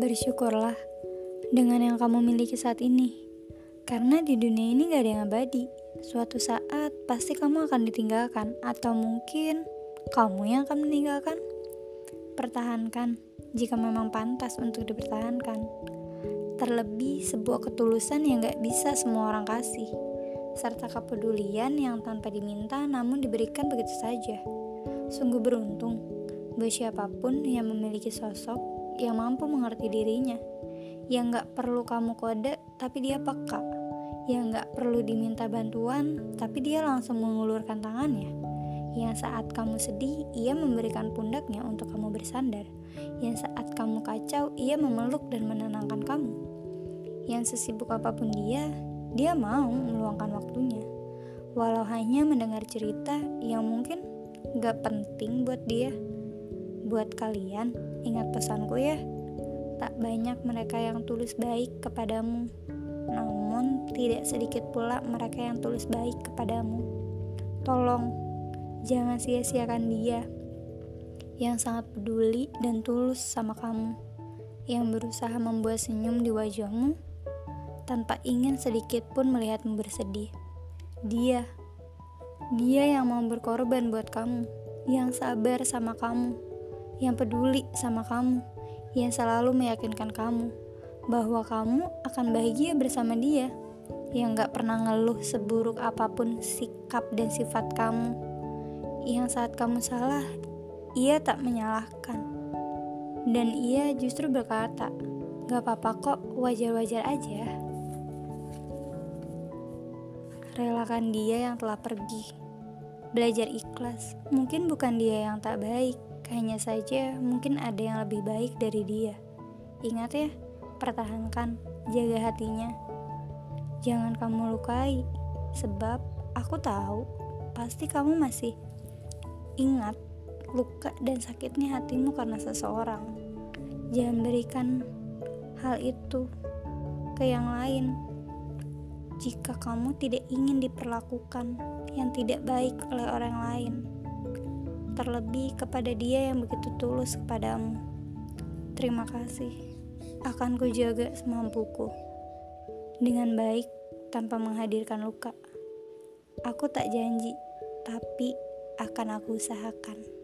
Bersyukurlah dengan yang kamu miliki saat ini. Karena di dunia ini gak ada yang abadi. Suatu saat pasti kamu akan ditinggalkan atau mungkin kamu yang akan meninggalkan. Pertahankan jika memang pantas untuk dipertahankan. Terlebih sebuah ketulusan yang gak bisa semua orang kasih. Serta kepedulian yang tanpa diminta namun diberikan begitu saja. Sungguh beruntung buat siapa pun yang memiliki sosok yang mampu mengerti dirinya, yang gak perlu kamu kode tapi dia peka, yang gak perlu diminta bantuan tapi dia langsung mengulurkan tangannya, yang saat kamu sedih ia memberikan pundaknya untuk kamu bersandar, yang saat kamu kacau ia memeluk dan menenangkan kamu, yang sesibuk apa pun dia, dia mau meluangkan waktunya, walau hanya mendengar cerita yang mungkin gak penting buat dia. Buat kalian, ingat pesanku ya. Tak banyak mereka yang tulus baik kepadamu. Namun, tidak sedikit pula mereka yang tulus baik kepadamu. Tolong, jangan sia-siakan dia yang sangat peduli dan tulus sama kamu, yang berusaha membuat senyum di wajahmu tanpa ingin sedikit pun melihatmu bersedih. Dia, dia yang mau berkorban buat kamu, yang sabar sama kamu, yang peduli sama kamu, yang selalu meyakinkan kamu bahwa kamu akan bahagia bersama dia, yang gak pernah ngeluh seburuk apa pun sikap dan sifat kamu, yang saat kamu salah, ia tak menyalahkan, dan ia justru berkata, gak apa-apa kok, wajar-wajar aja. Relakan dia yang telah pergi. Belajar ikhlas, mungkin bukan dia yang tak baik, hanya saja mungkin ada yang lebih baik dari dia. Ingat ya, pertahankan, jaga hatinya. Jangan kamu lukai, sebab aku tahu pasti kamu masih ingat luka dan sakitnya hatimu karena seseorang. Jangan berikan hal itu ke yang lain jika kamu tidak ingin diperlakukan yang tidak baik oleh orang lain terlebih kepada dia yang begitu tulus kepadamu. Terima kasih, akan kujaga semampuku. Dengan baik, tanpa menghadirkan luka. Aku tak janji, tapi akan aku usahakan.